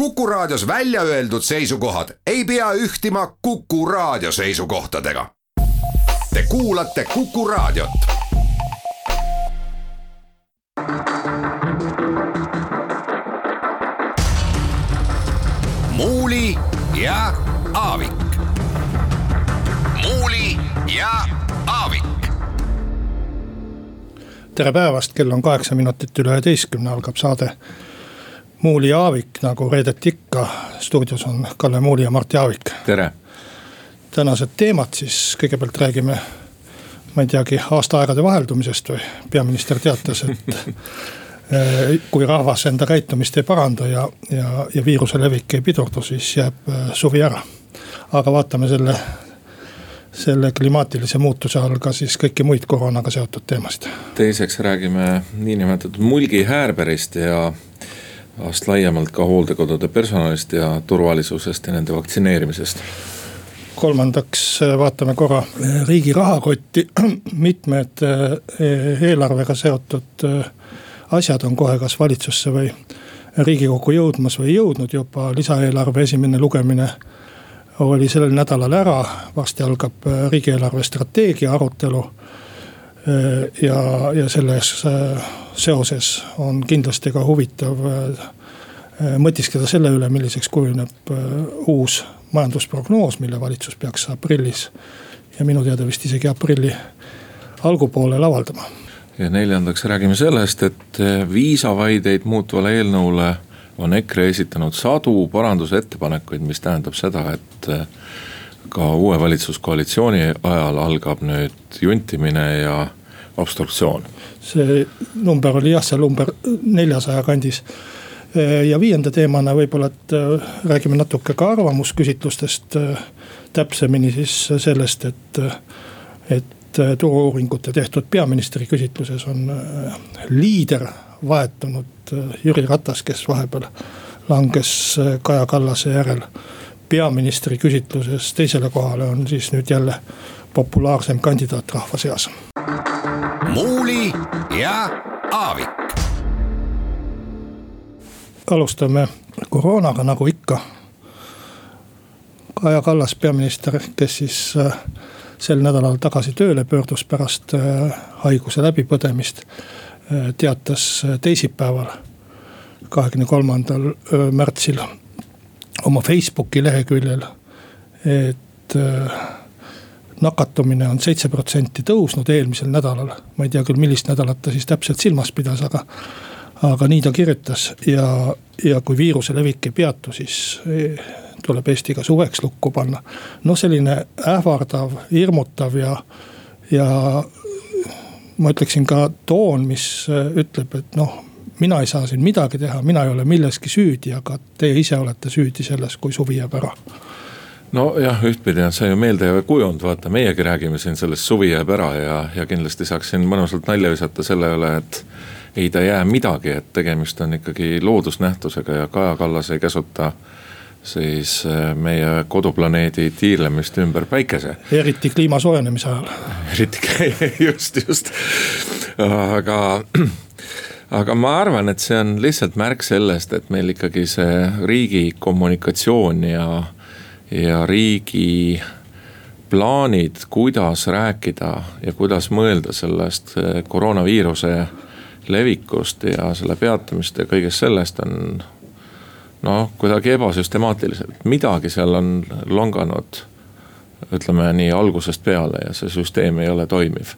Kuku Raadios välja öeldud seisukohad ei pea ühtima Kuku Raadio seisukohtadega. Te kuulate Kuku Raadiot. muuli ja Aavik. muuli ja Aavik tere päevast, kell on kaheksa minutit üle üheteistkümne, algab saade Muuli ja Aavik, nagu reedeti ikka. stuudios on Kalle Muuli ja Mart Jaavik. tere. tänased teemad siis, kõigepealt räägime, ma ei teagi, aastaaegade vaheldumisest või peaminister teatas, et eh, kui rahvas enda käitumist ei paranda ja, ja, ja viiruse levik ei pidurdu, siis jääb eh, suvi ära. aga vaatame selle selle klimaatilise muutuse all ka siis kõiki muid koroonaga seotud teemasid. teiseks räägime niinimetatud mulgi häärberist ja vast laiemalt ka hooldekodude personalist ja turvalisusest ja nende vaktsineerimisest. kolmandaks äh, vaatame korra äh, riigi rahakotti, mitmed äh, eelarvega seotud asjad on kohe kas valitsusse või riigikokku jõudmas või jõudnud juba, lisaeelarve esimene lugemine oli sellel nädalal ära, varsti algab riigieelarve strateegia arutelu. Ja, ja selles seoses on kindlasti ka huvitav mõtiskleda selle üle, milliseks kujuneb uus majandusprognoos, mille valitsus peaks aprillis ja minu teada vist isegi aprilli algupoolel avaldama. ja neljandaks räägime sellest, et viisavaideid muutuvale eelnõule on EKRE esitanud sadu parandusettepanekuid, mis tähendab seda, et ka uue valitsuskoalitsiooni ajal algab nüüd juntimine ja obstruktsioon. see number oli jah, see number neljasaja kandis. Ja viienda teemana võib-olla, et eh, räägime natuke ka arvamusküsitlustest. täpsemini siis sellest, et, et turu-uuringute tehtud peaministri küsitluses on liider vahetunud äh, Jüri Ratas, kes vahepeal langes äh, Kaja Kallase järel peaministri küsitluses teisele kohale, on siis nüüd jälle populaarsem kandidaat rahva seas. Muuli ja Aavik. alustame koroonaga nagu ikka. Kaja Kallas, peaminister, kes siis äh, sel nädalal tagasi tööle pöördus pärast haiguse läbipõdemist Äh, teatas äh, teisipäeval, kahekümne kolmandal äh, märtsil oma Facebooki leheküljel, et nakatumine on seitse protsenti tõusnud eelmisel nädalal. ma ei tea küll, millist nädalat ta siis täpselt silmas pidas, aga, aga nii ta kirjutas ja, ja kui viiruse levik ei peatu, siis tuleb Eesti ka suveks lukku panna. noh, selline ähvardav, hirmutav ja, ja ma ütleksin ka toon, mis äh, ütleb, et noh, mina ei saa siin midagi teha, mina ei ole milleski süüdi, aga teie ise olete süüdi selles, kui suvi jääb ära nojah, ühtpidi on see ju meeldejääv kujund, vaata meiegi räägime siin sellest suvi jääb ära ja, ja kindlasti saaks siin mõnusalt nalja visata selle üle, et. ei ta jää midagi, et tegemist on ikkagi loodusnähtusega ja Kaja Kallas ei käsuta siis äh, meie koduplaneedi tiirlemist ümber päikese. eriti kliima soojenemise ajal. eriti, just, just, aga aga ma arvan, et see on lihtsalt märk sellest, et meil ikkagi see riigi kommunikatsioon ja, ja riigi plaanid, kuidas rääkida ja kuidas mõelda sellest äh, koroonaviiruse levikust ja selle peatamist ja kõigest sellest on noh, kuidagi ebasüstemaatiliselt, midagi seal on longanud. ütleme nii algusest peale ja see süsteem ei ole toimiv.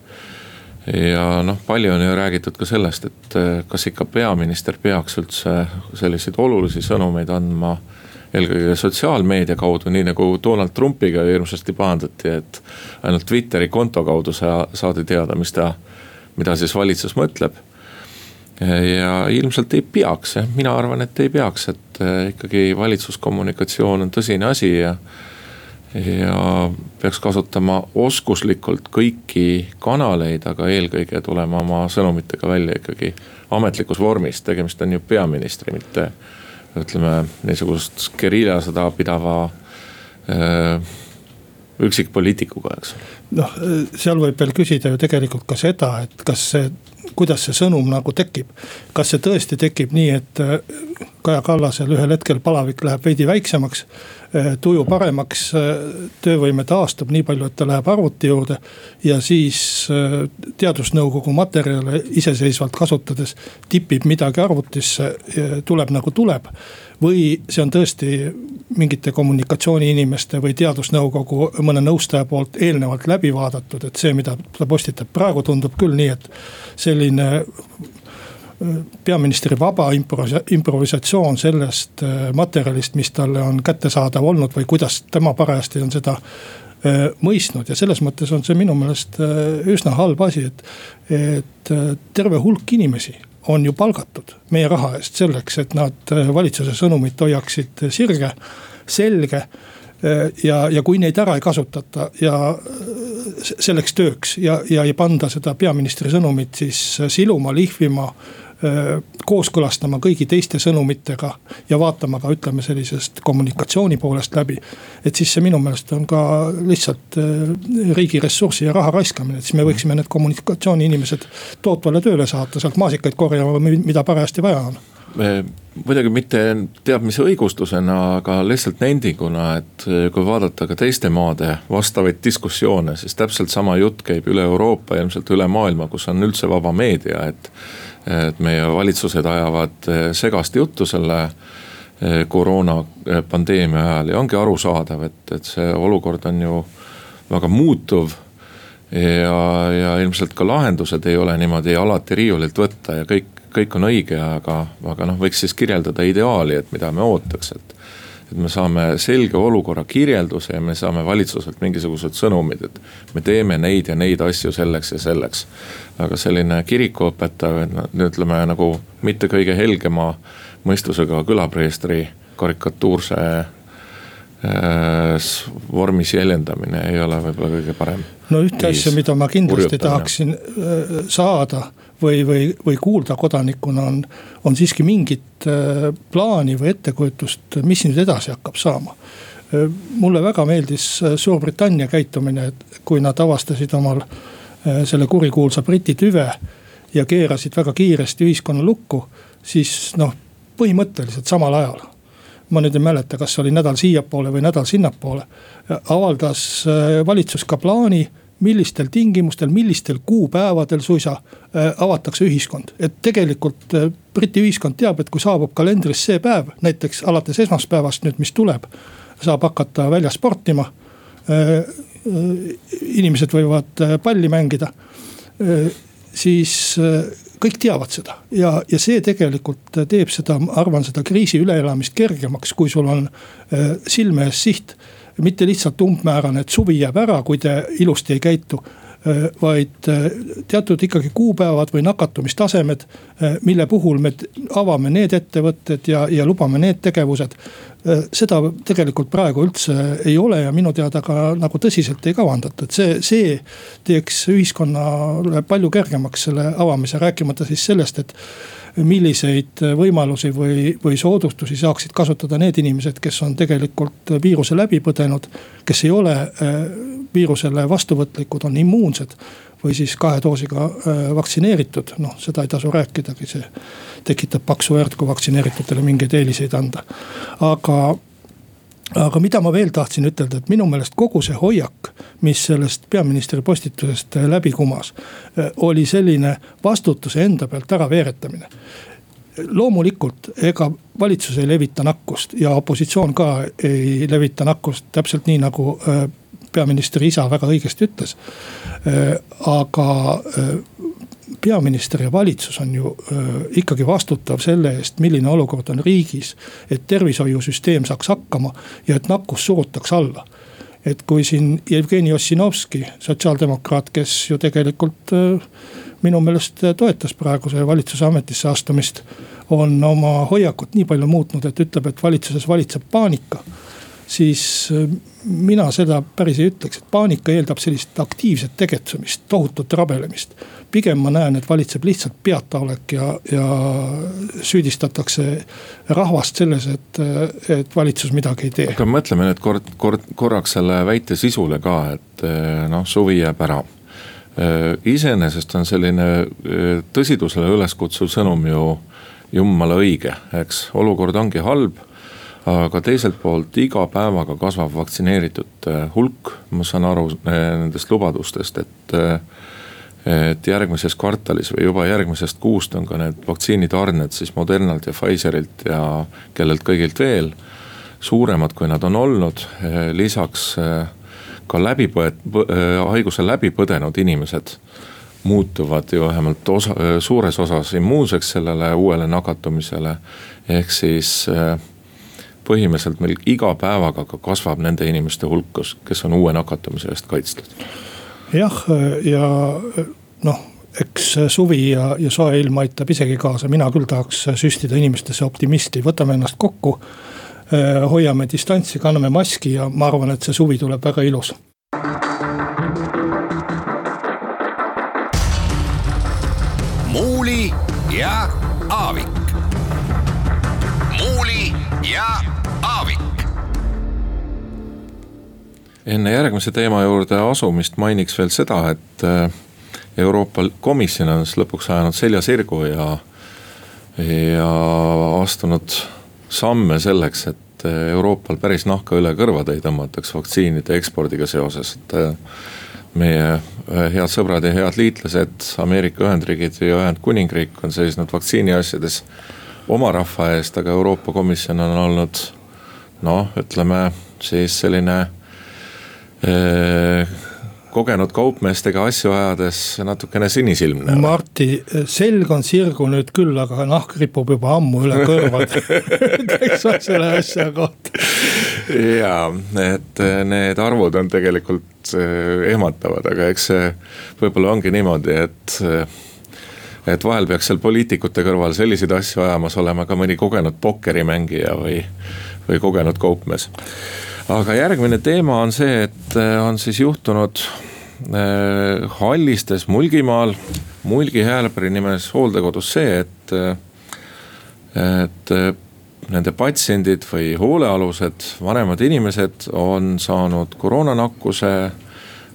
ja noh, palju on ju räägitud ka sellest, et eh, kas ikka peaminister peaks üldse selliseid olulisi sõnumeid andma eelkõige sotsiaalmeedia kaudu, nii nagu Donald Trumpiga hirmsasti pahandati, et ainult Twitteri konto kaudu sa saadi teada, mis ta, mida siis valitsus mõtleb ja ilmselt ei peaks jah, mina arvan, et ei peaks, et äh, ikkagi valitsuskommunikatsioon on tõsine asi ja. ja peaks kasutama oskuslikult kõiki kanaleid, aga eelkõige tulema oma sõnumitega välja ikkagi ametlikus vormis, tegemist on ju peaministri, mitte ütleme niisugust geriljasõda pidava äh, üksikpoliitikuga, eks. noh, seal võib veel küsida ju tegelikult ka seda, et kas see, kuidas see sõnum nagu tekib. kas see tõesti tekib nii, et Kaja Kallasel ühel hetkel palavik läheb veidi väiksemaks tuju paremaks, eh, töövõime taastub nii palju, et ta läheb arvuti juurde. ja siis eh, teadusnõukogu materjale iseseisvalt kasutades tipib midagi arvutisse, tuleb nagu tuleb. või see on tõesti mingite kommunikatsiooniinimeste või teadusnõukogu mõne nõustaja poolt eelnevalt läbi vaadatud, et see, mida ta postitab praegu, tundub küll nii, et selline peaministri vaba improvisatsioon sellest äh, materjalist, mis talle on kättesaadav olnud või kuidas tema parajasti on seda äh, mõistnud. Ja selles mõttes on see minu meelest äh, üsna halb asi, et, et terve hulk inimesi on ju palgatud meie raha eest selleks, et nad valitsuse sõnumit hoiaksid sirge, selge ja, ja kui neid ära ei kasutata ja selleks tööks ja, ja ei panda seda peaministri sõnumit siis siluma, lihvima kooskõlastama kõigi teiste sõnumitega ja vaatama ka ütleme sellisest kommunikatsiooni poolest läbi. et siis see minu meelest on ka lihtsalt riigi ressursi ja raha raiskamine, et siis me võiksime need kommunikatsiooniinimesed tootvale tööle saata, sealt maasikaid korjama, mida parajasti vaja on muidugi mitte teab mis õigustusena, aga lihtsalt nendinguna, et kui vaadata ka teiste maade vastavaid diskussioone, siis täpselt sama jutt käib üle Euroopa, ilmselt üle maailma, kus on üldse vaba meedia, et et meie valitsused ajavad eh, segast juttu selle eh, koroona eh, ajal ja ongi arusaadav, et, et see olukord on ju väga muutuv. ja, ja ilmselt ka lahendused ei ole niimoodi alati riiulilt võtta ja kõik, kõik on õige, aga, aga noh, võiks siis kirjeldada ideaali, et mida me ootaks, et et me saame selge olukorra kirjelduse ja me saame valitsuselt mingisugused sõnumid, et me teeme neid ja neid asju selleks ja selleks. aga selline kirikuõpetaja, ütleme nagu mitte kõige helgema mõistusega külapreestri karikatuurse vormis jäljendamine ei ole võib-olla kõige parem. no ühte asja, mida ma kindlasti tahaksin äh, saada või, või, või kuulda kodanikuna on, on siiski mingit äh, plaani või ettekujutust, mis nüüd edasi hakkab saama. Äh, mulle väga meeldis äh, Suurbritannia käitumine, et kui nad avastasid omal selle kurikuulsa Briti tüve ja keerasid väga kiiresti ühiskonna lukku, siis noh, põhimõtteliselt samal ajal ma nüüd ei mäleta, kas oli nädal siiapoole või nädal sinnapoole. avaldas valitsus ka plaani millistel tingimustel, millistel kuupäevadel suisa äh, avatakse ühiskond. et tegelikult äh, Briti ühiskond teab, et kui saabub kalendris see päev, näiteks alates esmaspäevast nüüd, mis tuleb. saab hakata väljas sportima. Äh, inimesed võivad palli mängida. siis kõik teavad seda. Ja, ja see tegelikult teeb seda, ma arvan, seda kriisi üleelamist kergemaks, kui sul on silme ees siht. Mitte lihtsalt umbmäärane, et suvi jääb ära, kui te ilusti ei käitu vaid teatud ikkagi kuupäevad või nakatumistasemed, mille puhul me avame need ettevõtted ja, ja lubame need tegevused. seda tegelikult praegu üldse ei ole ja minu teada ka nagu tõsiselt ei kavandata, et see, see teeks ühiskonnale palju kergemaks selle avamise, rääkimata siis sellest, et milliseid võimalusi või, või soodustusi saaksid kasutada need inimesed, kes on tegelikult viiruse läbi põdenud. kes ei ole äh, viirusele vastuvõtlikud, on immuunsed või siis kahe doosiga äh, vaktsineeritud, noh seda ei tasu rääkidagi, see tekitab paksu verd, kui vaktsineeritutele mingeid eeliseid anda. aga aga mida ma veel tahtsin ütelda, et minu meelest kogu see hoiak, mis sellest peaministri postitusest läbi kumas, oli selline vastutuse enda pealt ära veeretamine loomulikult, ega valitsus ei levita nakkust ja opositsioon ka ei levita nakkust, täpselt nii nagu äh, peaministri isa väga õigesti ütles. Äh, aga äh, peaminister ja valitsus on ju ikkagi vastutav selle eest, milline olukord on riigis. et tervishoiusüsteem saaks hakkama ja et nakkus surutaks alla. et kui siin Jevgeni Ossinovski, sotsiaaldemokraat, kes ju tegelikult minu meelest toetas praeguse valitsuse ametisse astumist. on oma hoiakut nii palju muutnud, et ütleb, et valitsuses valitseb paanika siis mina seda päris ei ütleks, et paanika eeldab sellist aktiivset tegutsemist, tohutut rabelemist. pigem ma näen, et valitseb lihtsalt peataolek ja, ja süüdistatakse rahvast selles, et, et valitsus midagi ei tee. aga mõtleme nüüd kord, kord, korraks selle väite sisule ka, et noh, suvi jääb ära iseenesest on selline tõsidusele üleskutsuv sõnum ju jumala õige, eks, olukord ongi halb aga teiselt poolt iga päevaga kasvab vaktsineeritute hulk, ma saan aru nendest lubadustest, et. et järgmises kvartalis või juba järgmisest kuust on ka need vaktsiinitarned siis Modernalt ja Pfizerilt ja kellelt kõigilt veel. suuremad, kui nad on olnud, lisaks ka läbi põe-, haiguse läbi põdenud inimesed muutuvad ju vähemalt osa, suures osas immuunseks sellele uuele nakatumisele. ehk siis äh, põhimõtteliselt meil iga päevaga ka kasvab nende inimeste hulk, kes on uue nakatumise eest kaitstud. jah, ja noh eks suvi ja, ja soe ilm aitab isegi kaasa, mina küll tahaks süstida inimestesse optimisti, võtame ennast kokku. hoiame distantsi, kanname maski ja ma arvan, et see suvi tuleb väga ilus. Enne järgmise teema juurde asumist mainiks veel seda, et äh, Euroopa Komisjon on siis lõpuks ajanud selja sirgu ja, ja astunud samme selleks, et äh, Euroopal päris nahka üle kõrvade ei tõmmataks vaktsiinide ekspordiga seoses, et äh, meie head sõbrad ja head liitlased, Ameerika Ühendriigid ja Ühendkuningriik on seisnud vaktsiini asjades oma rahva eest, aga Euroopa Komisjon on olnud noh, ütleme siis selline kogenud kaupmeestega asju ajades natukene sinisilmne. Marti, selg on sirgu nüüd küll, aga nahk ripub juba ammu üle kõrvade eks ole selle asja kohta. ja, et äh, need arvud on tegelikult äh, ehmatavad, aga eks see võib-olla ongi niimoodi, et et vahel peaks seal poliitikute kõrval selliseid asju ajamas olema ka mõni kogenud pokkerimängija või, või kogenud kaupmees aga järgmine teema on see, et äh, on siis juhtunud äh, Hallistes Mulgimaal, Mulgi Häälperi nimes hooldekodus see, et, äh, et nende patsiendid või hoolealused, vanemad inimesed on saanud koroonanakkuse.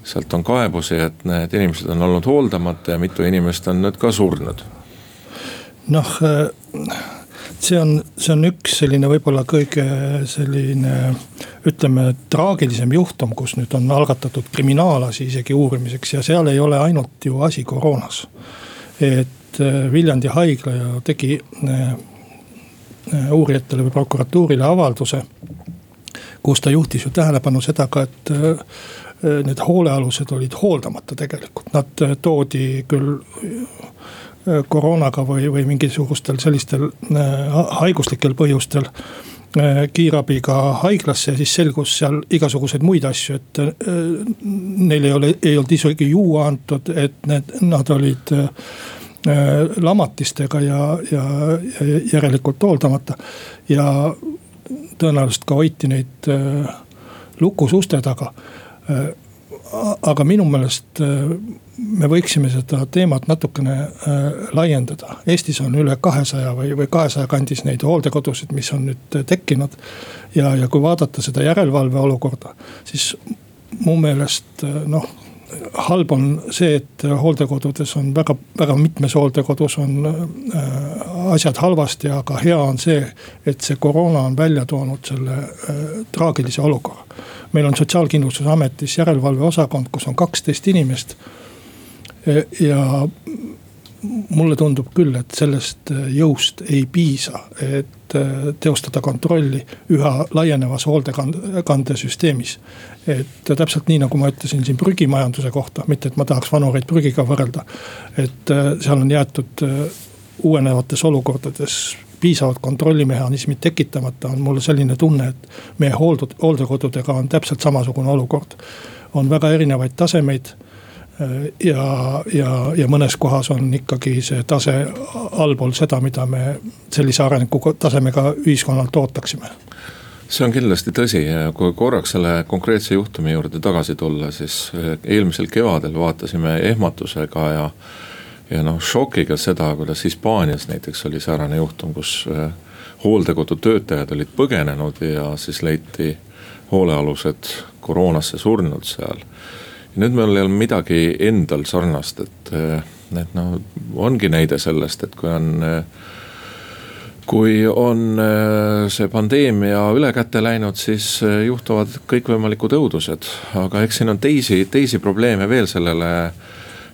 sealt on kaebusi, et need inimesed on olnud hooldamata ja mitu inimest on nüüd ka surnud. noh see on, see on üks selline võib-olla kõige selline ütleme traagilisem juhtum, kus nüüd on algatatud kriminaalasi isegi uurimiseks ja seal ei ole ainult ju asi koroonas. et äh, Viljandi haigla tegi äh, äh, uurijatele või prokuratuurile avalduse. kus ta juhtis ju tähelepanu seda ka, et need hoolealused olid hooldamata tegelikult, nad toodi küll Äh, koroonaga või, või mingisugustel sellistel äh, haiguslikel põhjustel äh, kiirabiga haiglasse ja siis selgus seal igasuguseid muid asju, et neil ei ole, ei olnud isegi juua antud, et need, nad olid lamatistega ja, ja, ja järelikult hooldamata. ja tõenäoliselt ka hoiti neid lukus uste taga. Aga minu meelest me võiksime seda teemat natukene äh, laiendada. Eestis on üle kahesaja või, või kahesaja kandis neid hooldekodusid, mis on nüüd tekkinud. ja, ja kui vaadata seda järelevalve olukorda, siis mu meelest äh, noh halb on see, et hooldekodudes on väga, väga mitmes hooldekodus on äh, asjad halvasti, aga hea on see, et see koroona on välja toonud selle äh, traagilise olukorra. meil on sotsiaalkindlustusametis järelevalveosakond, kus on kaksteist inimest ja mulle tundub küll, et sellest jõust ei piisa, et äh, teostada kontrolli üha laienevas hoolekandesüsteemis. et täpselt nii, nagu ma ütlesin siin prügimajanduse kohta, mitte et ma tahaks vanureid prügiga võrrelda. et äh, seal on jäetud äh, uuenevates olukordades piisavad kontrollimehhanismid tekitamata, on mul selline tunne, et meie hooldud, hooldekodudega on täpselt samasugune olukord. on väga erinevaid tasemeid ja, ja, ja mõnes kohas on ikkagi see tase allpool seda, mida me sellise arengu tasemega ühiskonnalt ootaksime. see on kindlasti tõsi ja kui korraks selle konkreetse juhtumi juurde tagasi tulla, siis eh, eelmisel kevadel vaatasime ehmatusega ja. ja noh šokiga seda, kuidas Hispaanias näiteks oli säärane juhtum, kus eh, hooldekodu töötajad olid põgenenud ja siis leiti hoolealused koroonasse surnud seal. Nüüd meil ei ole midagi endal sarnast, et, eh, et noh, ongi näide sellest, et kui on kui on äh, see pandeemia üle käte läinud, siis juhtuvad kõikvõimalikud õudused, aga eks siin on teisi, teisi probleeme veel sellele.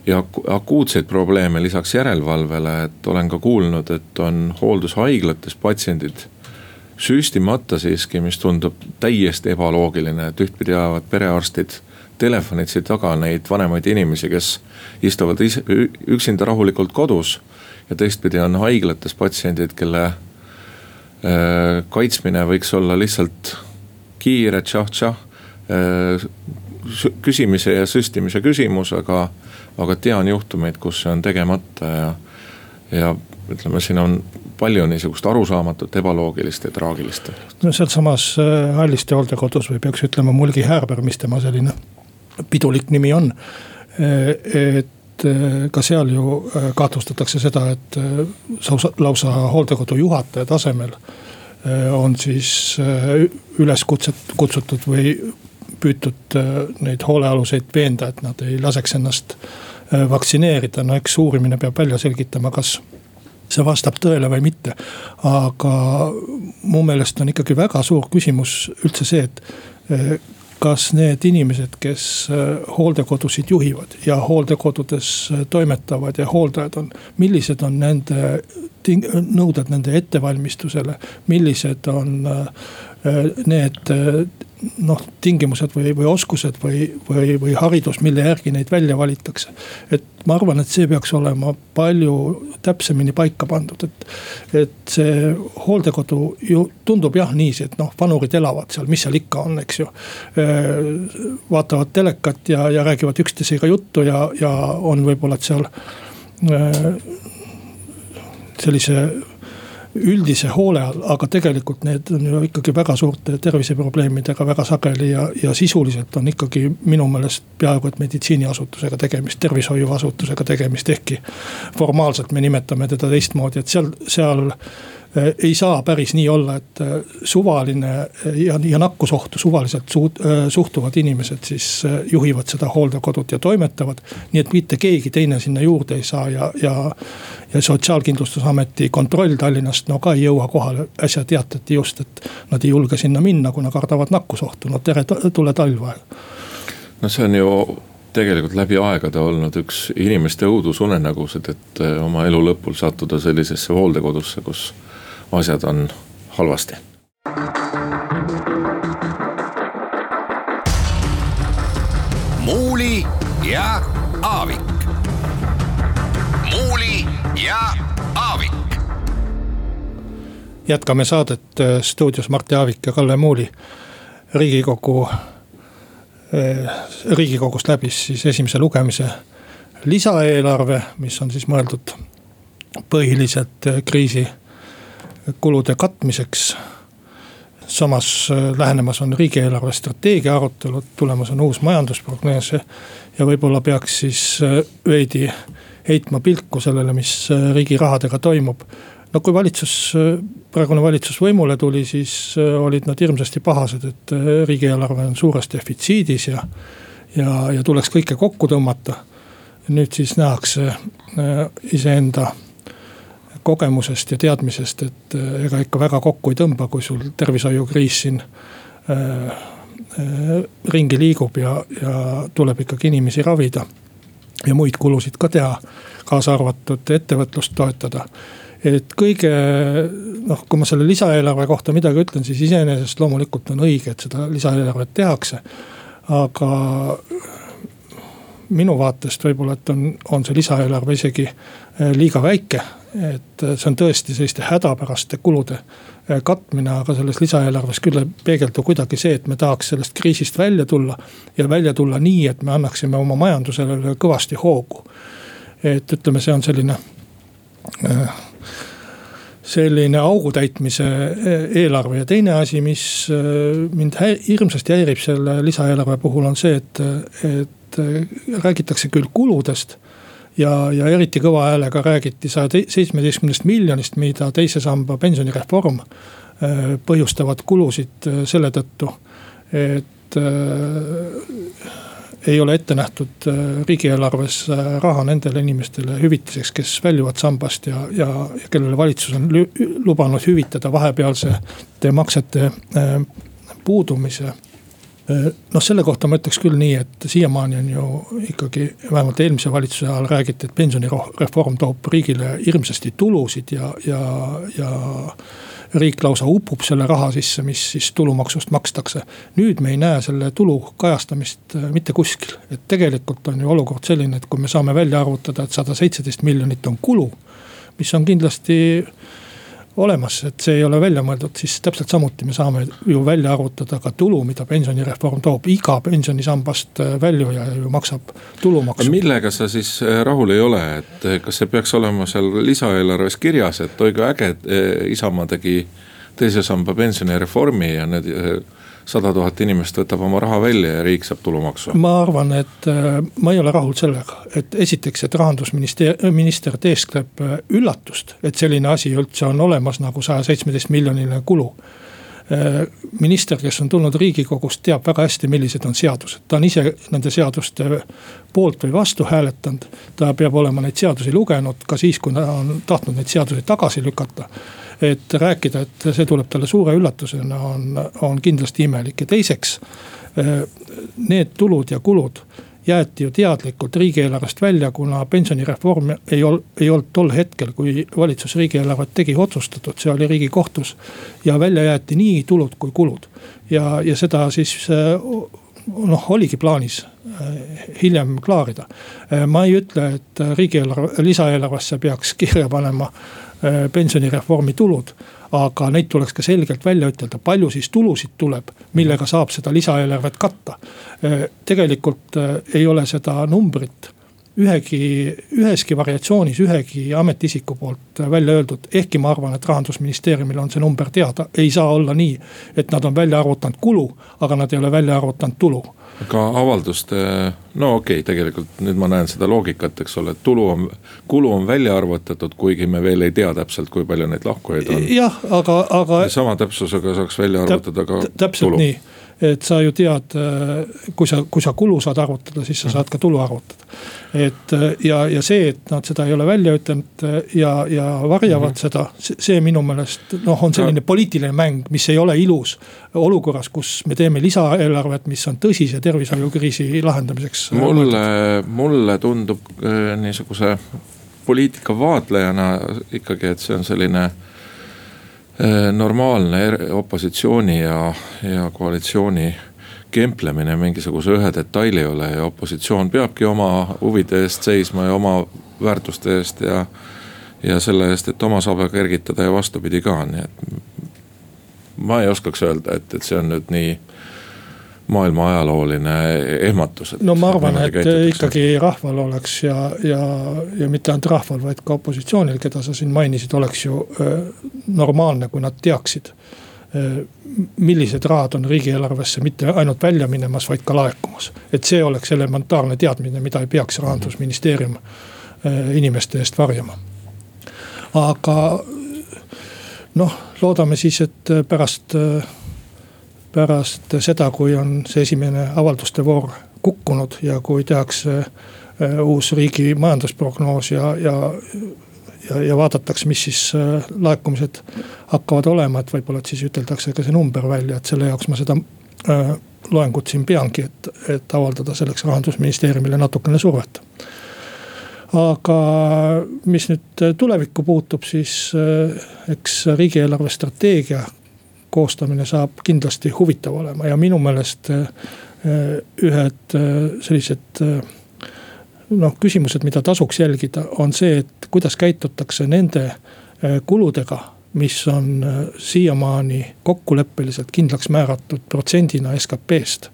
ja akuutseid probleeme lisaks järelevalvele, et olen ka kuulnud, et on hooldushaiglates patsiendid süstimata siiski, mis tundub täiesti ebaloogiline, et ühtpidi ajavad perearstid telefonitsi taga neid vanemaid inimesi, kes istuvad ise, üksinda rahulikult kodus ja teistpidi on haiglates patsiendid, kelle äh, kaitsmine võiks olla lihtsalt kiire tšah-tšah äh, küsimise ja süstimise küsimus, aga, aga tean juhtumeid, kus see on tegemata ja, ja ütleme, siin on palju niisugust arusaamatut, ebaloogilist ja traagilist. no sealsamas äh, Halliste hooldekodus või peaks ütlema Mulgi Häärber, mis tema selline pidulik nimi on. et Eh, ka seal ju eh, kahtlustatakse seda, et lausa, eh, lausa hooldekodu juhataja tasemel on siis üles kutset, kutsutud või püütud neid hoolealuseid veenda, et nad ei laseks ennast vaktsineerida, no eks uurimine peab välja selgitama, kas see vastab tõele või mitte. aga mu meelest on ikkagi väga suur küsimus üldse see, et kas need inimesed, kes äh, hooldekodusid juhivad ja hooldekodudes äh, toimetavad ja hooldajad on, millised on nende nõuded nende ettevalmistusele, millised on äh, need noh, tingimused või, või oskused või, või, või haridus, mille järgi neid välja valitakse. et ma arvan, et see peaks olema palju täpsemini paika pandud, et, et see hooldekodu ju tundub jah niiviisi, et noh, vanurid elavad seal, mis seal ikka on, eks ju. vaatavad telekat ja, ja räägivad üksteisega juttu ja, ja on võib-olla seal sellise üldise hoole all, aga tegelikult need on ju ikkagi väga suurte terviseprobleemidega väga sageli ja, ja sisuliselt on ikkagi minu meelest peaaegu et meditsiiniasutusega tegemist, tervishoiuasutusega tegemist, ehkki formaalselt me nimetame teda teistmoodi, et seal, seal ei saa päris nii olla, et äh, suvaline äh, ja, ja nakkusohtu suvaliselt suut, suhtuvad inimesed siis juhivad seda hooldekodut ja toimetavad. nii et mitte keegi teine sinna juurde ei saa ja, ja, ja sotsiaalkindlustusameti kontroll Tallinnast no ka ei jõua kohale. äsja teatati just, et nad ei julge sinna minna, kuna kardavad nakkusohtu, no tere, tule talveaeg. no see on ju tegelikult läbi aegade olnud üks inimeste õudusunenägusid, et oma elu lõpul sattuda sellisesse hooldekodusse, kus asjad on halvasti. muuli ja Aavik. muuli ja Aavik. jätkame saadet äh, stuudios Martti Aavik ja Kalle Muuli. riigikogu, äh, riigikogust läbis siis esimese lugemise lisaeelarve, mis on siis mõeldud põhiliselt äh, kriisi kulude katmiseks. samas äh, lähenemas on riigieelarve strateegia arutelud, tulemas on uus majandusprognoos ja võib-olla peaks siis äh, veidi heitma pilku sellele, mis äh, riigi rahadega toimub no kui valitsus, praegune valitsus võimule tuli, siis olid nad hirmsasti pahased, et riigieelarve on suures defitsiidis ja. ja, ja tuleks kõike kokku tõmmata. nüüd siis nähakse iseenda kogemusest ja teadmisest, et äh, ega ikka väga kokku ei tõmba, kui sul tervishoiukriis siin äh, äh, ringi liigub ja, ja tuleb ikkagi inimesi ravida. ja muid kulusid ka teha, kaasa arvatud ettevõtlust toetada et kõige noh, kui ma selle lisaeelarve kohta midagi ütlen, siis iseenesest loomulikult on õige, et seda lisaeelarvet tehakse. aga minu vaatest võib-olla, et on, on see lisaeelarve isegi liiga väike et äh, see on tõesti selliste hädapäraste kulude äh, katmine, aga selles lisaeelarves küll ei peegeldu kuidagi see, et me tahaks sellest kriisist välja tulla. ja välja tulla nii, et me annaksime oma majandusele kõvasti hoogu. et ütleme, see on selline selline augu täitmise eelarve ja teine asi, mis mind hirmsasti häirib selle lisaeelarve puhul on see, et, et räägitakse küll kuludest ja, ja eriti kõva häälega räägiti saja seitsmeteistkümnest miljonist, mida teise samba pensionireform põhjustavad kulusid selle tõttu, et ei ole ette nähtud äh, riigieelarves äh, raha nendele inimestele hüvitiseks, kes väljuvad sambast ja, ja, ja kellele valitsus on lubanud hüvitada vahepealsete maksete äh, puudumise noh, selle kohta ma ütleks küll nii, et siiamaani on ju ikkagi vähemalt eelmise valitsuse ajal räägiti, et pensionireform toob riigile hirmsasti tulusid ja, ja, ja riik lausa upub selle raha sisse, mis siis tulumaksust makstakse. nüüd me ei näe selle tulu kajastamist äh, mitte kuskil, et tegelikult on ju olukord selline, et kui me saame välja arvutada, et sada seitseteist miljonit on kulu. mis on kindlasti olemas, et see ei ole välja mõeldud, siis täpselt samuti me saame ju välja arvutada ka tulu, mida pensionireform toob, iga pensionisambast äh, väljuja ju maksab tulumaksu. millega sa siis äh, rahul ei ole, et äh, kas see peaks olema seal lisaeelarves kirjas, et oi kui äge, Isamaa tegi teise samba pensionireformi ja need sada tuhat inimest võtab oma raha välja ja riik saab tulumaksu. ma arvan, et äh, ma ei ole rahul sellega, et esiteks, et rahandusminister, minister teeskleb äh, üllatust, et selline asi üldse on olemas nagu saja seitsmeteist miljoniline kulu äh, minister, kes on tulnud riigikogust, teab väga hästi, millised on seadused, ta on ise nende seaduste poolt või vastu hääletanud. ta peab olema neid seadusi lugenud ka siis, kui ta on tahtnud neid seadusi tagasi lükata et rääkida, et see tuleb talle suure üllatusena, on, on kindlasti imelik ja teiseks. Eh, need tulud ja kulud jäeti ju teadlikult riigieelarvest välja, kuna pensionireform ei ol-, ei olnud tol hetkel, kui valitsus riigieelarvet tegi, otsustatud, see oli riigikohtus. ja välja jäeti nii tulud kui kulud ja, ja seda siis eh, noh, oligi plaanis eh, hiljem klaarida. ma ei ütle, et riigieelarve, lisaeelarvesse peaks kirja panema Äh, pensionireformi tulud. aga neid tuleks ka selgelt välja ütelda, palju siis tulusid tuleb, millega saab seda lisaeelarvet katta. Äh, tegelikult äh, ei ole seda numbrit ühegi, üheski variatsioonis ühegi ametiisiku poolt välja öeldud. ehkki ma arvan, et rahandusministeeriumil on see number teada, ei saa olla nii, et nad on välja arvutanud kulu, aga nad ei ole välja arvutanud tulu aga avalduste, no okei okay,, tegelikult nüüd ma näen seda loogikat, eks ole, et tulu on, kulu on välja arvutatud, kuigi me veel ei tea täpselt, kui palju neid lahkujaid on. jah, aga, aga. sama täpsusega saaks välja arvutada ka täpselt tulu. nii et sa ju tead, kui sa, kui sa kulu saad arvutada, siis sa saad ka tulu arvutada. et ja, ja see, et nad seda ei ole välja ütelnud ja, ja varjavad mm -hmm. seda, see minu meelest noh, on selline poliitiline mäng, mis ei ole ilus. olukorras, kus me teeme lisaeelarvet, mis on tõsise tervishoiukriisi lahendamiseks. mulle, mulle tundub äh, niisuguse poliitika vaatlejana ikkagi, et see on selline Äh, normaalne opositsiooni ja, ja koalitsiooni kemplemine mingisuguse ühe detaili üle ja opositsioon peabki oma huvide eest seisma ja oma väärtuste eest ja. ja selle eest, et oma sabe kergitada ja vastupidi ka, nii et. ma ei oskaks öelda, et, et see on nüüd nii maailma ajalooline ehmatus. no ma arvan, et ikkagi rahval oleks ja, ja, ja mitte ainult rahval, vaid ka opositsioonil, keda sa siin mainisid, oleks ju normaalne, kui nad teaksid millised rahad on riigieelarvesse mitte ainult välja minemas, vaid ka laekumas. et see oleks elementaarne teadmine, mida ei peaks rahandusministeerium inimeste eest varjama. aga noh, loodame siis, et pärast pärast seda, kui on see esimene avalduste voor kukkunud ja kui tehakse äh, uus riigi majandusprognoos ja, ja ja, ja vaadatakse, mis siis äh, laekumised hakkavad olema, et võib-olla, et siis üteldakse ka see number välja, et selle jaoks ma seda äh, loengut siin peangi, et, et avaldada selleks rahandusministeeriumile natukene survet. aga mis nüüd tulevikku puutub, siis eks riigieelarve strateegia koostamine saab kindlasti huvitav olema ja minu meelest äh, ühed äh, sellised äh, noh, küsimused, mida tasuks jälgida, on see, et kuidas käitutakse nende kuludega, mis on siiamaani kokkuleppeliselt kindlaks määratud protsendina SKP-st.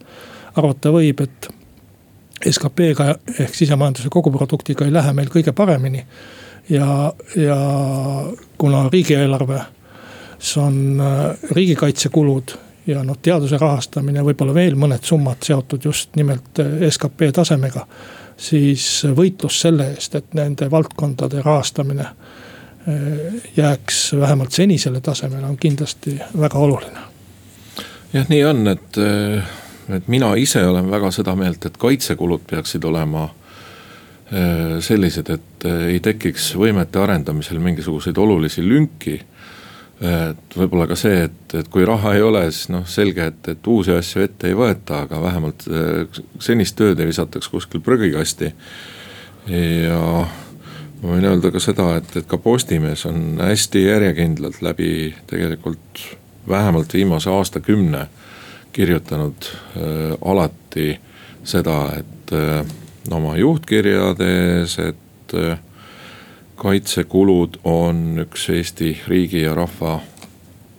arvata võib, et SKP-ga ehk sisemajanduse koguproduktiga ei lähe meil kõige paremini ja, ja kuna riigieelarves on riigikaitsekulud ja noh, teaduse rahastamine, võib-olla veel mõned summad seotud just nimelt skp tasemega. siis võitlus selle eest, et nende valdkondade rahastamine jääks vähemalt senisele tasemele, on kindlasti väga oluline. jah, nii on, et, et mina ise olen väga seda meelt, et kaitsekulud peaksid olema äh, sellised, et äh, ei tekiks võimete arendamisel mingisuguseid olulisi lünki. Et võib-olla ka see, et, et kui raha ei ole, siis noh, selge, et, et uusi asju ette ei võeta, aga vähemalt äh, senist tööd ei visataks kuskil prügikasti. ja ma võin öelda ka seda, et, et ka Postimees on hästi järjekindlalt läbi tegelikult vähemalt viimase aastakümne kirjutanud äh, alati seda, et äh, oma juhtkirjades, et äh, kaitsekulud on üks Eesti riigi ja rahva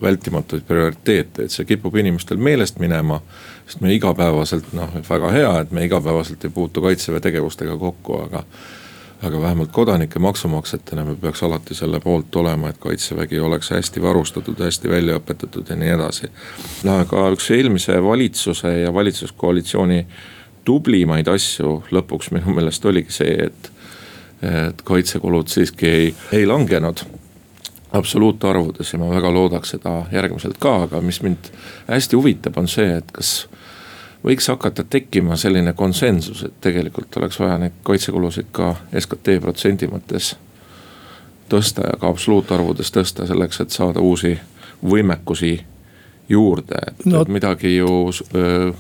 vältimatuid prioriteete, et see kipub inimestel meelest minema. sest me igapäevaselt noh, väga hea, et me igapäevaselt ei puutu kaitseväe tegevustega kokku, aga aga vähemalt kodanike maksumaksjatena me peaks alati selle poolt olema, et kaitsevägi oleks hästi varustatud, hästi välja õpetatud ja nii edasi. aga üks eelmise valitsuse ja valitsuskoalitsiooni tublimaid asju lõpuks minu meelest oligi see, et, et kaitsekulud siiski ei, ei langenud absoluutarvudes ja ma väga loodaks seda järgmiselt ka, aga mis mind hästi huvitab, on see, et kas võiks hakata tekkima selline konsensus, et tegelikult oleks vaja neid kaitsekulusid ka SKT protsendi mõttes tõsta ja ka absoluutarvudes tõsta selleks, et saada uusi võimekusi juurde, et no. midagi ju öö,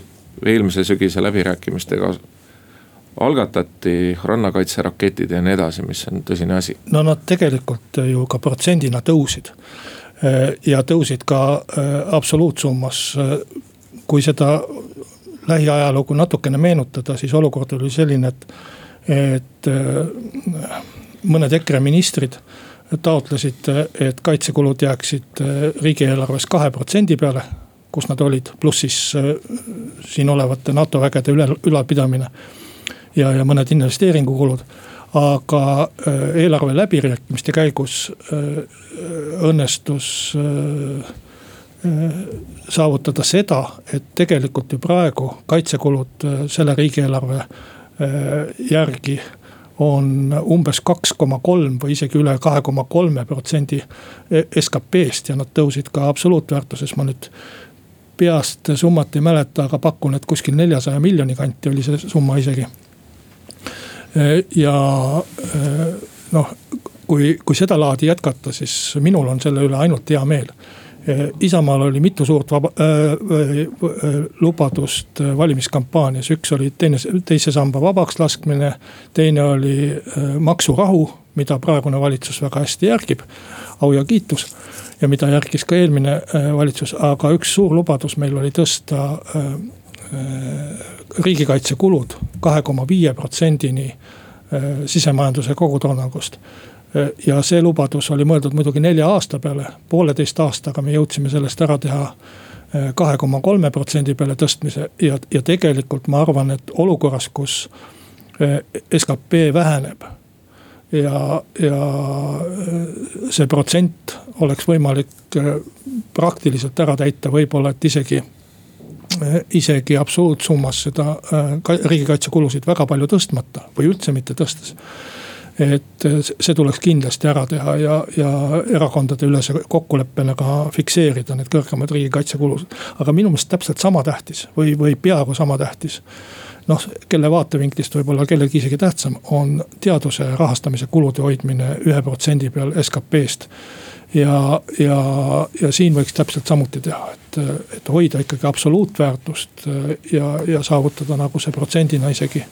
eelmise sügise läbirääkimistega algatati rannakaitseraketid ja nii edasi, mis on tõsine asi. no nad tegelikult ju ka protsendina tõusid ja tõusid ka absoluutsummas, kui seda lähiajalugu natukene meenutada, siis olukord oli selline, et, et mõned EKRE ministrid taotlesid, et kaitsekulud jääksid riigieelarves kahe protsendi peale, kus nad olid, pluss siis siin olevate NATO vägede üle, ülalpidamine. Ja, ja mõned investeeringukulud, aga eelarve läbirääkimiste käigus õnnestus saavutada seda, et tegelikult ju praegu kaitsekulud äh, selle riigieelarve äh, järgi on umbes kaks koma kolm või isegi üle kahe koma kolme protsendi SKP-st ja nad tõusid ka absoluutväärtuses, ma nüüd peast summat ei mäleta, aga pakun, et kuskil neljasaja miljoni kanti oli see summa isegi. Äh, ja noh, kui, kui sedalaadi jätkata, siis minul on selle üle ainult hea meel Isamaal oli mitu suurt vaba, äh, äh, lubadust valimiskampaanias, üks oli teine, teise samba vabaks laskmine. teine oli äh, maksurahu, mida praegune valitsus väga hästi järgib, au ja kiitus. ja mida järgis ka eelmine äh, valitsus, aga üks suur lubadus meil oli tõsta äh, äh riigikaitsekulud kahe koma viie protsendini sisemajanduse kogutoodangust ja see lubadus oli mõeldud muidugi nelja aasta peale, pooleteist aastaga me jõudsime sellest ära teha eh, kahe koma kolme protsendi peale tõstmise ja, ja tegelikult ma arvan, et olukorras, kus skp väheneb. ja, ja see protsent oleks võimalik praktiliselt ära täita, võib-olla et isegi isegi absoluutsummas seda riigikaitsekulusid väga palju tõstmata või üldse mitte tõstes et see tuleks kindlasti ära teha ja, ja erakondade ülese kokkuleppena ka fikseerida need kõrgemad riigikaitsekulud. aga minu meelest täpselt sama tähtis või, või peaaegu sama tähtis. noh, kelle vaatevinklist võib-olla kellelgi isegi tähtsam, on teaduse rahastamise kulude hoidmine ühe protsendi peal SKP-st ja, ja, ja siin võiks täpselt samuti teha, et, et hoida ikkagi absoluutväärtust ja, ja saavutada nagu see protsendina isegi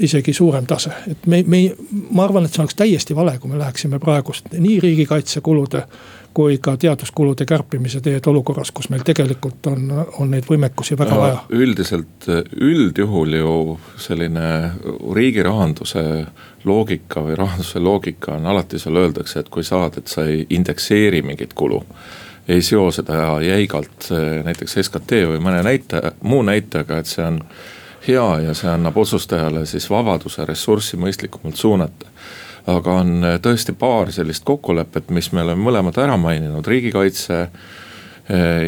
isegi suurem tase, et me, me, ma arvan, et see oleks täiesti vale, kui me läheksime praegust nii riigikaitsekulude kui ka teaduskulude kärpimise teed olukorras, kus meil tegelikult on, on neid võimekusi väga no, vaja. üldiselt üldjuhul ju selline riigi rahanduse loogika või rahanduse loogika on alati seal öeldakse, et kui saad, et sa ei indekseeri mingit kulu ei seo seda jäigalt näiteks SKT või mõne näitaja, muu näitajaga, et see on hea ja see annab otsustajale siis vabaduse ressurssi mõistlikumalt suunata. Aga on tõesti paar sellist kokkulepet, mis me oleme mõlemad ära maininud, riigikaitse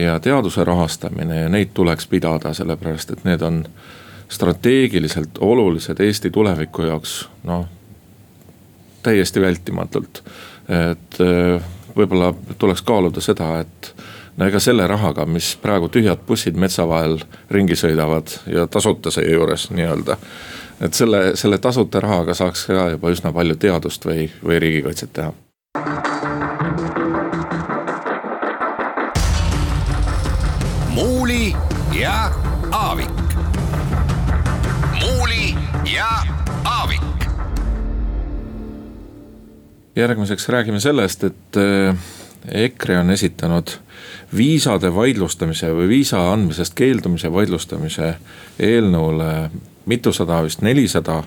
ja teaduse rahastamine ja neid tuleks pidada, sellepärast et need on strateegiliselt olulised Eesti tuleviku jaoks, noh täiesti vältimatult. et võib-olla tuleks kaaluda seda, et no ega selle rahaga, mis praegu tühjad bussid metsa vahel ringi sõidavad ja tasuta seejuures nii-öelda. Et selle, selle tasuta rahaga saaks ka juba üsna palju teadust või, või riigikaitset teha. muuli ja Aavik. muuli ja Aavik. järgmiseks räägime sellest, et äh, EKRE on esitanud viisade vaidlustamise või viisa andmisest keeldumise vaidlustamise eelnõule mitusada, vist nelisada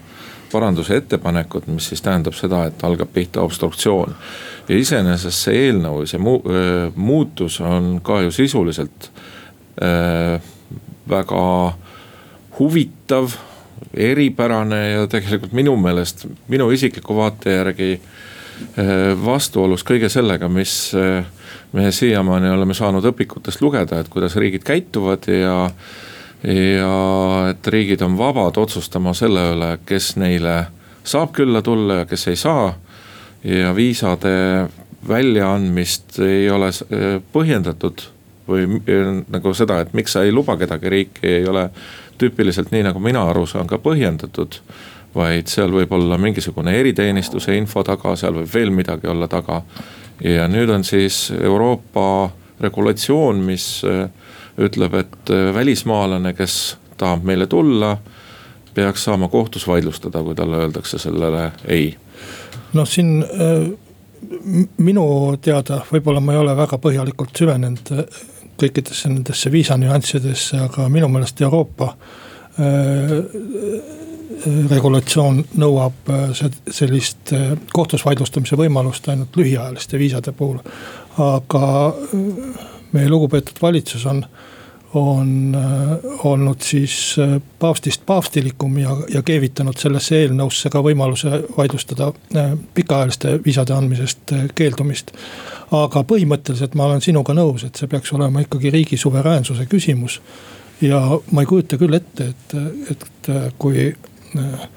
paranduse ettepanekut, mis siis tähendab seda, et algab pihta obstruktsioon. ja iseenesest see eelnõu, see mu, äh, muutus on ka ju sisuliselt äh, väga huvitav, eripärane ja tegelikult minu meelest, minu isikliku vaate järgi äh, vastuolus kõige sellega, mis me siiamaani oleme saanud õpikutest lugeda, et kuidas riigid käituvad ja. Ja et riigid on vabad otsustama selle üle, kes neile saab külla tulla ja kes ei saa. ja viisade väljaandmist ei ole eh, põhjendatud või eh, nagu seda, et miks sa ei luba kedagi riiki, ei ole tüüpiliselt nii, nagu mina aru saan, ka põhjendatud vaid seal võib olla mingisugune eriteenistuse info taga, seal võib veel midagi olla taga ja nüüd on siis Euroopa regulatsioon, mis äh, ütleb, et äh, välismaalane, kes tahab meile tulla, peaks saama kohtus vaidlustada, kui talle öeldakse sellele ei. noh, siin äh, minu teada, võib-olla ma ei ole väga põhjalikult süvenenud kõikidesse nendesse viisa nüanssidesse, aga minu meelest Euroopa regulatsioon nõuab äh, sellist äh, kohtus vaidlustamise võimalust ainult lühiajaliste viisade puhul. aga äh, meie lugupeetud valitsus on, on olnud siis paavstist paavstilikum ja, ja keevitanud sellesse eelnõusse ka võimaluse vaidlustada pikaajaliste viisade andmisest keeldumist. aga põhimõtteliselt ma olen sinuga nõus, et see peaks olema ikkagi riigi suveräänsuse küsimus ja ma ei kujuta küll ette, et, et kui Äh,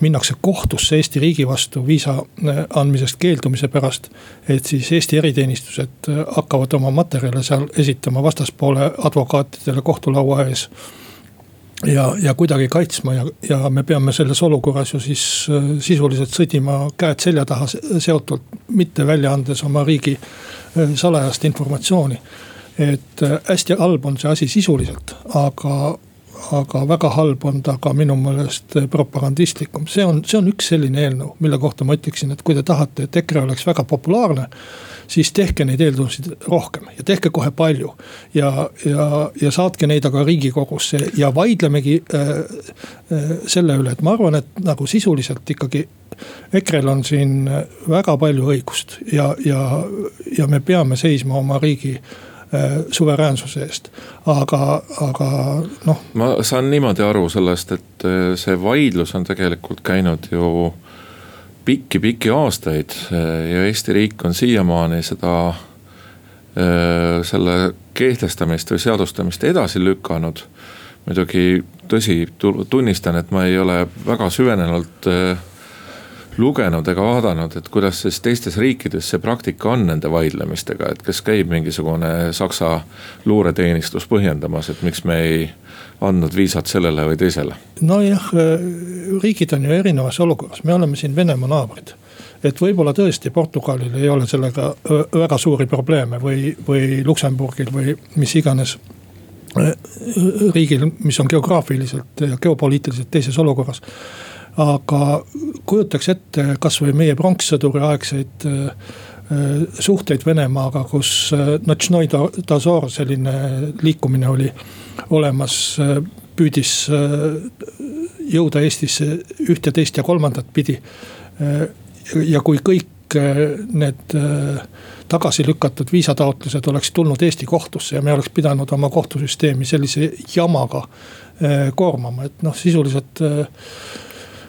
minnakse kohtusse Eesti riigi vastu viisa äh, andmisest keeldumise pärast. et siis Eesti eriteenistused äh, hakkavad oma materjale seal esitama vastaspoole advokaatidele kohtulaua ees. ja, ja kuidagi kaitsma ja, ja me peame selles olukorras ju siis sisuliselt sõdima käed selja taha seotult, mitte välja andes oma riigi salajast informatsiooni. et hästi halb on see asi sisuliselt, aga aga väga halb on ta ka minu meelest propagandistlikum. see on, see on üks selline eelnõu, mille kohta ma ütleksin, et kui te tahate, et EKRE oleks väga populaarne siis tehke neid eelnõusid rohkem ja tehke kohe palju. ja, ja, ja saatke neid aga riigikogusse ja vaidlemegi äh, äh, selle üle, et ma arvan, et nagu sisuliselt ikkagi. EKRE-l on siin väga palju õigust ja, ja, ja me peame seisma oma riigi Äh, suveräänsuse eest, aga, aga noh. ma saan niimoodi aru sellest, et äh, see vaidlus on tegelikult käinud ju pikki-pikki aastaid äh, ja Eesti riik on siiamaani seda, selle kehtestamist või seadustamist edasi lükanud. muidugi tõsi, tunnistan, et ma ei ole väga süvenenult lugenud ega vaadanud, et kuidas siis teistes riikides see praktika on nende vaidlemistega, et kas käib mingisugune Saksa luureteenistus põhjendamas, et miks me ei andnud viisat sellele või teisele? nojah, riigid on ju erinevas olukorras, me oleme siin Venemaa naabrid. Et võib-olla tõesti Portugalil ei ole sellega väga suuri probleeme või, või Luksemburgil või mis iganes riigil, mis on geograafiliselt ja geopoliitiliselt teises olukorras aga kujutaks ette kasvõi meie pronkssõduri aegseid äh, äh, suhteid Venemaaga, kus äh, Notšnoi Dazor, selline liikumine oli olemas, püüdis jõuda Eestisse ühte, teist ja kolmandat pidi. ja kui kõik need tagasi lükatud viisataotlused oleks tulnud Eesti kohtusse ja me oleks pidanud oma kohtusüsteemi sellise jamaga koormama, et noh, sisuliselt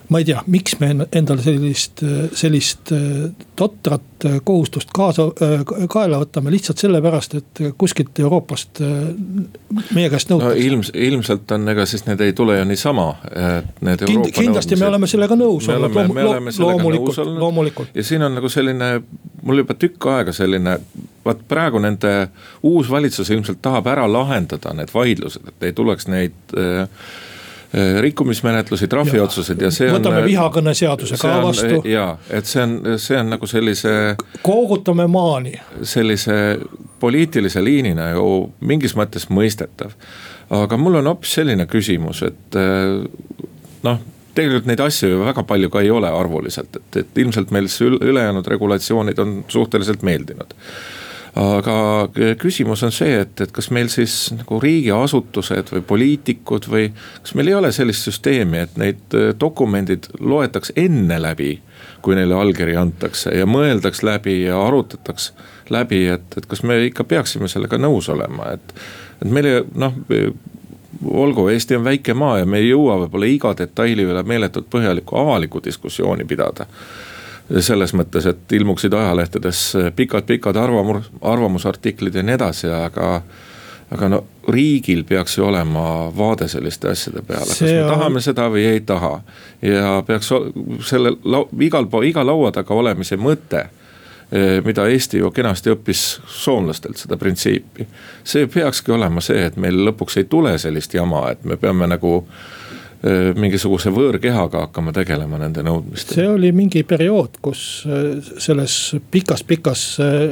ma ei tea, miks me endale sellist, sellist äh, totrat äh, kohustust kaasa, äh, kaela võtame lihtsalt sellepärast, et kuskilt Euroopast meie käest nõutakse no,. ilms-, ilmselt on, ega siis need ei tule ju niisama, et need Kind, kindlasti nõudmised, me oleme sellega nõus olnud, loomulikult, olnud. loomulikult. ja siin on nagu selline, mul juba tükk aega selline, vaat praegu nende uus valitsus ilmselt tahab ära lahendada need vaidlused, et ei tuleks neid Äh, rikkumismenetlusi, trahviotsused ja see on. võtame äh, vihakõneseaduse ka vastu. ja, et see on, see on nagu sellise. koogutame maani. sellise poliitilise liinina ju mingis mõttes mõistetav. aga mul on hoopis selline küsimus, et äh, noh tegelikult neid asju ju väga palju ka ei ole arvuliselt, et, et ilmselt meil see ülejäänud regulatsioonid on suhteliselt meeldinud aga küsimus on see, et, et kas meil siis nagu riigiasutused või poliitikud või kas meil ei ole sellist süsteemi, et neid äh, dokumendid loetaks enne läbi kui neile allkiri antakse ja mõeldaks läbi ja arutataks läbi, et, et kas me ikka peaksime sellega nõus olema, et. et meile noh, olgu, Eesti on väike maa ja me ei jõua võib-olla iga detaili üle meeletult põhjalikku avalikku diskussiooni pidada selles mõttes, et ilmuksid ajalehtedes pikad-pikad arvamus, arvamusartiklid ja nii edasi, aga aga no riigil peaks ju olema vaade selliste asjade peale, kas me on... tahame seda või ei taha. ja peaks selle igal pool, iga laua taga olemise mõte eh, mida Eesti ju kenasti õppis soomlastelt seda printsiipi. see peakski olema see, et meil lõpuks ei tule sellist jama, et me peame nagu Äh, mingisuguse võõrkehaga hakkama tegelema nende nõudmistega. see oli mingi periood, kus selles pikas-pikas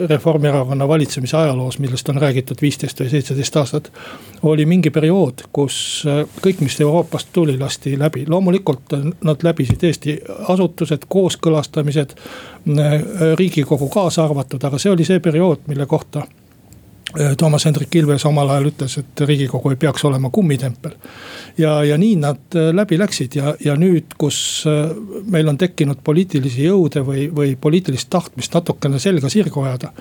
Reformierakonna valitsemise ajaloos, millest on räägitud viisteist või seitseteist aastat. oli mingi periood, kus kõik, mis Euroopast tuli, lasti läbi, loomulikult nad läbisid Eesti asutused, kooskõlastamised. riigikogu kaasa arvatud, aga see oli see periood, mille kohta Toomas Hendrik Ilves omal ajal ütles, et riigikogu ei peaks olema kummitempel. ja, ja nii nad äh, läbi läksid ja, ja nüüd, kus äh, meil on tekkinud poliitilisi jõude või, või poliitilist tahtmist natukene selga sirgu ajada.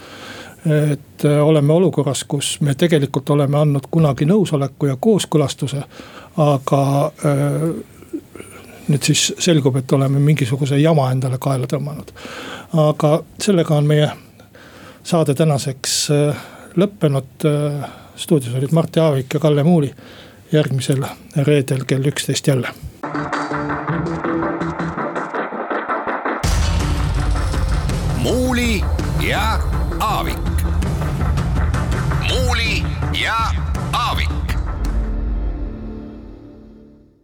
et oleme olukorras, kus me tegelikult oleme andnud kunagi nõusoleku ja kooskõlastuse, aga nüüd siis selgub, et oleme mingisuguse jama endale kaela tõmmanud. aga sellega on meie saade tänaseks lõppenud. Äh, stuudios olid Mart Jaavik ja Kalle Muuli. järgmisel reedel kell üksteist jälle. muuli ja Aavik. muuli